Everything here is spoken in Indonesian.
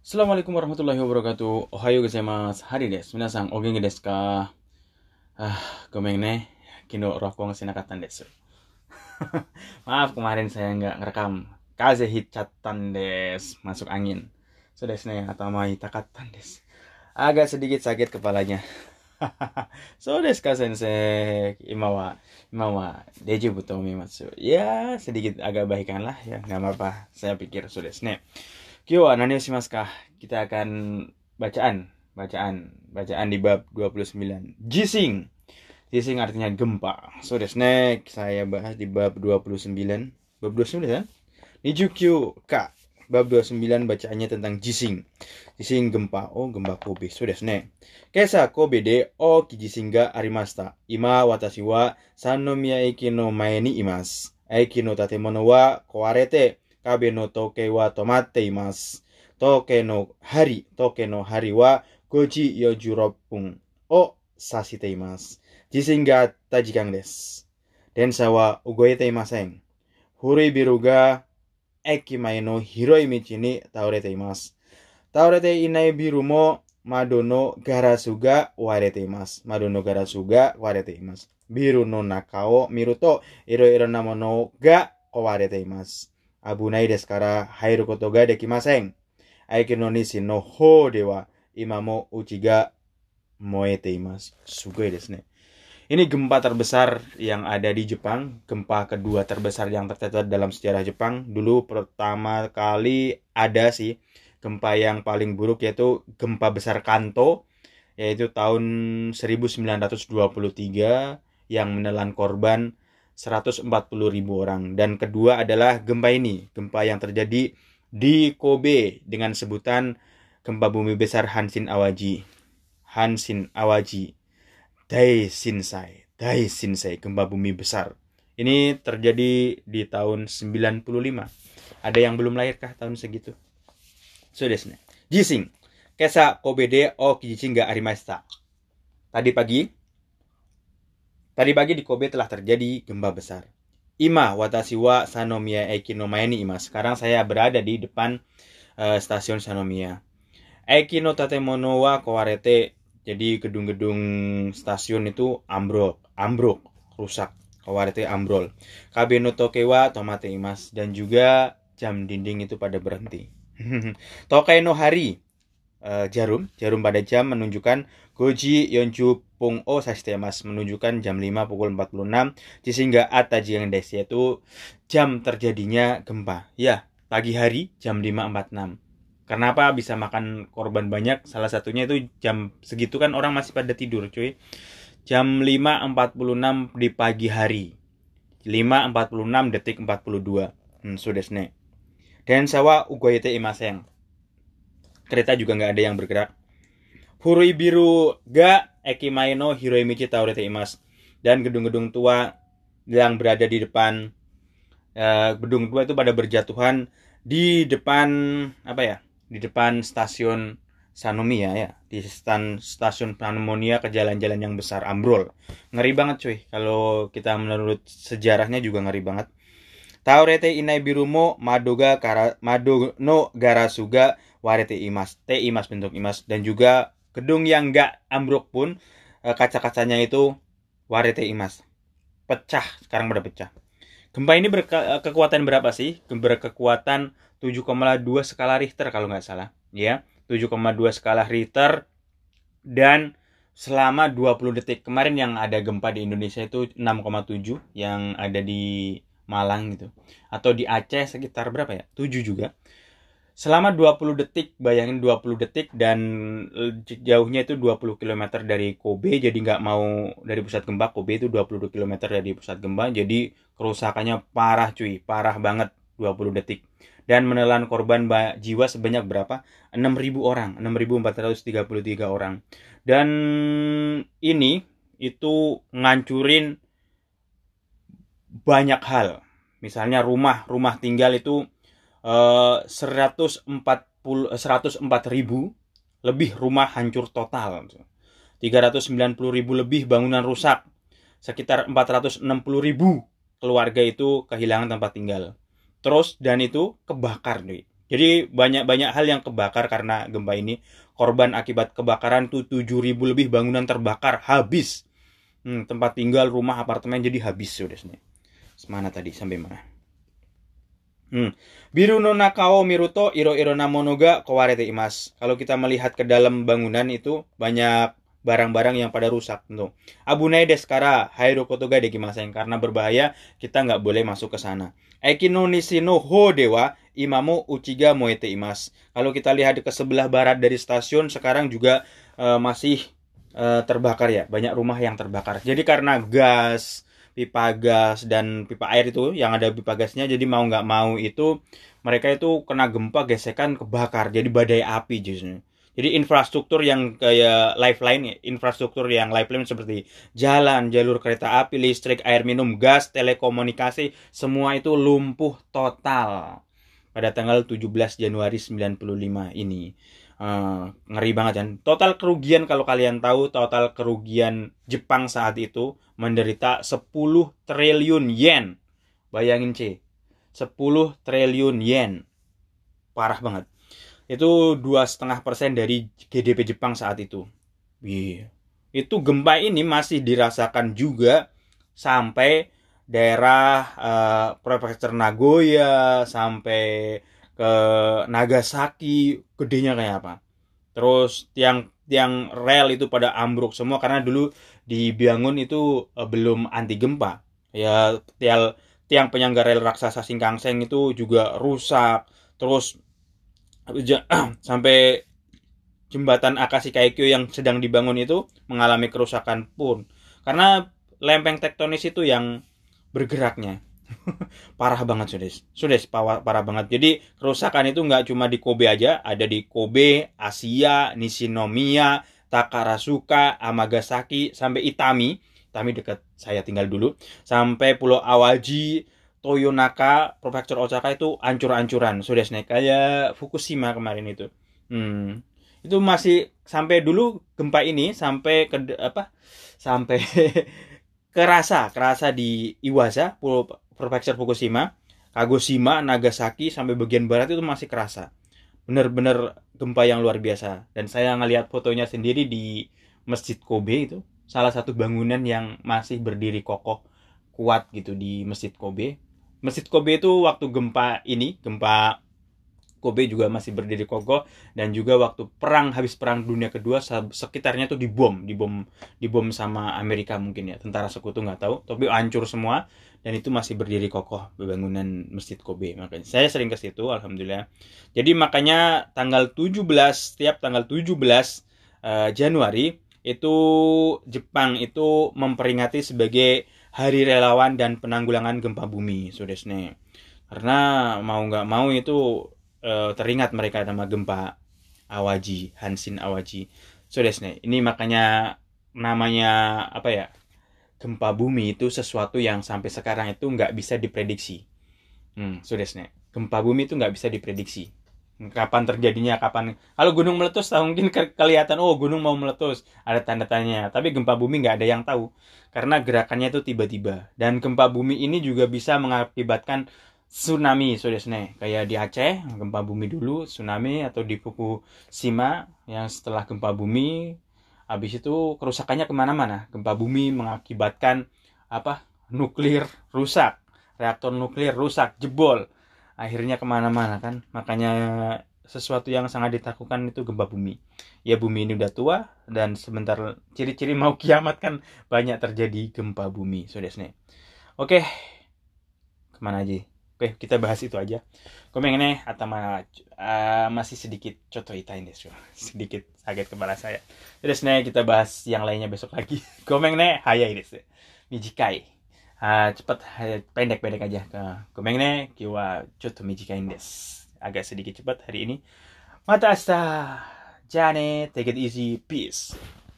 Assalamualaikum warahmatullahi wabarakatuh. Ohayo gozaimasu. Hari desu. Minasan, o genki desu ka? Ah, gomen ne. Kino rokong sinakatan desu. Maaf kemarin saya nggak ngerekam. Kaze hicatan des. Masuk angin. So desu ne. Atamai takatan des. Agak sedikit sakit kepalanya. so desu ka sensei. Ima wa, ima wa dejibu to omimasu. Ya, sedikit agak baikan lah ya. Nggak apa-apa. Saya pikir so desu ne. Kyo nani shimasu ka? Kita akan bacaan, bacaan, bacaan di bab 29. Jising. Jising artinya gempa. So desu saya bahas di bab 29. Bab 29 ya? Nijukyu ka. Bab 29 bacaannya tentang jising. Jising gempa. Oh, gempa Kobe. So desu ne. Kesa Kobe de oki jising ga. Ima watashi wa Sannomiya eki no mae ni imasu. Eki no tatemono wa kowarete 壁の時計は止まっています。時計の針、時計の針は5時46分を指しています。地震があった時間です。電車は動いていません。古いビルが駅前の広い道に倒れています。倒れていないビルも窓のガラスが割れています。窓のガラスが割れています。ビルの中を見るといろいろなものが壊れています。危ないですから入ることができません。駅の西の方では今もうちが燃えています。すごいですね。Ini gempa terbesar yang ada di Jepang, gempa kedua terbesar yang tercatat dalam sejarah Jepang. Dulu pertama kali ada sih gempa yang paling buruk yaitu gempa besar Kanto yaitu tahun 1923 yang menelan korban 140 ribu orang. Dan kedua adalah gempa ini, gempa yang terjadi di Kobe dengan sebutan gempa bumi besar Hanshin Awaji. Hanshin Awaji. Dai Shinsai. Dai Shinsai, gempa bumi besar. Ini terjadi di tahun 95. Ada yang belum lahirkah tahun segitu? So. Jising. Kesa Kobe de o kijishin ga. Tadi pagi Tadi pagi di Kobe telah terjadi gempa besar. Ima watashi wa Sanomiya Eki no mae ni imasu. Sekarang saya berada di depan eh, stasiun Sanomiya. Eki no tatemono wa kawarete. Jadi gedung-gedung stasiun itu ambrol, ambruk, rusak. Kawarete ambrol. Kabe no toke wa tomate imasu dan juga jam dinding itu pada berhenti. Tokai hari eh, jarum, jarum pada jam menunjukkan Goji Yonju Pung O Sastemas menunjukkan jam 5 pukul 46 sehingga Ataji yang des yaitu jam terjadinya gempa. Ya, pagi hari jam 5.46. Kenapa bisa makan korban banyak? Salah satunya itu jam segitu kan orang masih pada tidur, cuy. Jam 5.46 di pagi hari. 5.46 detik 42. Hmm, sudah ne. Dan sawa ugoyete imaseng. Kereta juga nggak ada yang bergerak. Furui biru ga Ekimae no Hiroimichi taurete imas. Dan gedung-gedung tua yang berada di depan eh, gedung tua itu pada berjatuhan di depan apa ya di depan stasiun Sanomiya ya di stan, stasiun Pneumonia ke jalan-jalan yang besar ambrol. Ngeri banget cuy. Kalau kita menurut sejarahnya juga ngeri banget. Taurete inai birumo madoga kara, mado no garasuga warete imas te imas bentuk imas. Dan juga gedung yang nggak ambruk pun eh, kaca-kacanya itu warete imas. Pecah sekarang udah pecah. Gempa ini berkekuatan berapa sih? Berkekuatan 7,2 skala Richter kalau nggak salah ya. 7,2 skala Richter dan selama 20 detik. Kemarin yang ada gempa di Indonesia itu 6,7 yang ada di Malang gitu. Atau di Aceh sekitar berapa ya? 7 juga selama 20 detik bayangin 20 detik dan jauhnya itu 20 km dari Kobe jadi nggak mau dari pusat gempa Kobe itu 20 km dari pusat gempa jadi kerusakannya parah cuy parah banget 20 detik. Dan menelan korban jiwa sebanyak berapa? 6.000 orang 6.433 orang. Dan ini itu ngancurin banyak hal. Misalnya rumah rumah tinggal itu eh, 140 104 ribu lebih rumah hancur total 390 ribu lebih bangunan rusak sekitar 460 ribu keluarga itu kehilangan tempat tinggal terus dan itu kebakar nih Jadi banyak-banyak hal yang kebakar karena gempa ini. Korban akibat kebakaran tuh 7000 lebih bangunan terbakar habis. Hmm, tempat tinggal, rumah, apartemen jadi habis sudah sini. Semana tadi sampai mana? Hmm. Biru no nakao miruto iro iro namonoga kawarete imas. Kalau kita melihat ke dalam bangunan itu banyak barang-barang yang pada rusak tentu. Abu Naides kara hairo kotoga dekimasen karena berbahaya kita nggak boleh masuk ke sana. Ekino nisino ho dewa imamu uchiga moete imas. Kalau kita lihat ke sebelah barat dari stasiun sekarang juga uh, masih uh, terbakar ya, banyak rumah yang terbakar. Jadi karena gas, pipa gas dan pipa air itu yang ada pipa gasnya jadi mau nggak mau itu mereka itu kena gempa gesekan kebakar. Jadi badai api justru. Jadi infrastruktur yang kayak lifeline, infrastruktur yang lifeline seperti jalan, jalur kereta api, listrik, air minum, gas, telekomunikasi, semua itu lumpuh total pada tanggal 17 Januari 95 ini. Uh, ngeri banget kan. Total kerugian kalau kalian tahu, total kerugian Jepang saat itu menderita 10 triliun yen. Bayangin C. 10 triliun yen. Parah banget itu dua setengah persen dari GDP Jepang saat itu. Yeah. Itu gempa ini masih dirasakan juga sampai daerah uh, prefektur Nagoya sampai ke Nagasaki gedenya kayak apa. Terus tiang tiang rel itu pada ambruk semua karena dulu dibangun itu uh, belum anti gempa. Ya tiang tiang penyangga rel raksasa Singkangseng itu juga rusak. Terus sampai jembatan Akashi Kaikyo yang sedang dibangun itu mengalami kerusakan pun karena lempeng tektonis itu yang bergeraknya parah banget sudah sudah parah, banget jadi kerusakan itu nggak cuma di Kobe aja ada di Kobe Asia Nishinomiya Takarasuka Amagasaki sampai Itami Itami dekat saya tinggal dulu sampai Pulau Awaji Toyonaka, Prefektur Osaka itu ancur-ancuran. Sudah naik kayak Fukushima kemarin itu. Hmm. Itu masih sampai dulu gempa ini sampai ke apa? Sampai kerasa, kerasa di Iwasa, Prefektur Fukushima, Kagoshima, Nagasaki sampai bagian barat itu masih kerasa. Bener-bener gempa yang luar biasa. Dan saya ngelihat fotonya sendiri di Masjid Kobe itu, salah satu bangunan yang masih berdiri kokoh kuat gitu di Masjid Kobe Masjid Kobe itu waktu gempa ini, gempa Kobe juga masih berdiri kokoh dan juga waktu perang habis perang dunia kedua sekitarnya tuh dibom, dibom, dibom sama Amerika mungkin ya, tentara sekutu nggak tahu, tapi hancur semua dan itu masih berdiri kokoh bangunan Masjid Kobe. Makanya saya sering ke situ alhamdulillah. Jadi makanya tanggal 17 setiap tanggal 17 uh, eh, Januari itu Jepang itu memperingati sebagai Hari Relawan dan Penanggulangan Gempa Bumi, Sudesne. Karena mau nggak mau itu e, teringat mereka nama gempa Awaji, Hansin Awaji. Sudesne. Ini makanya namanya apa ya? Gempa bumi itu sesuatu yang sampai sekarang itu nggak bisa diprediksi. Hmm, Sudesne. Gempa bumi itu nggak bisa diprediksi kapan terjadinya kapan kalau gunung meletus tahu mungkin ke kelihatan oh gunung mau meletus ada tanda tanya tapi gempa bumi nggak ada yang tahu karena gerakannya itu tiba-tiba dan gempa bumi ini juga bisa mengakibatkan tsunami saudara kayak di Aceh gempa bumi dulu tsunami atau di Fukushima yang setelah gempa bumi habis itu kerusakannya ke mana-mana. Gempa bumi mengakibatkan apa nuklir rusak. Reaktor nuklir rusak jebol. Akhirnya ke mana-mana kan? Makanya sesuatu yang sangat ditakutkan itu gempa bumi. Ya bumi ini udah tua dan sebentar ciri-ciri mau kiamat kan banyak terjadi gempa bumi saudara oke ke mana aja oke kita bahas itu aja. Komen ini atau uh, masih sedikit contoh itain deh sedikit sakit kepala saya. Jadi kita bahas yang lainnya besok lagi. Komen ini desu mijikai. Uh, cepat pendek-pendek aja. Ke komeng ne kiwa chotto mijikain desu agak sedikit cepat hari ini. Mata asta jane take it easy. Peace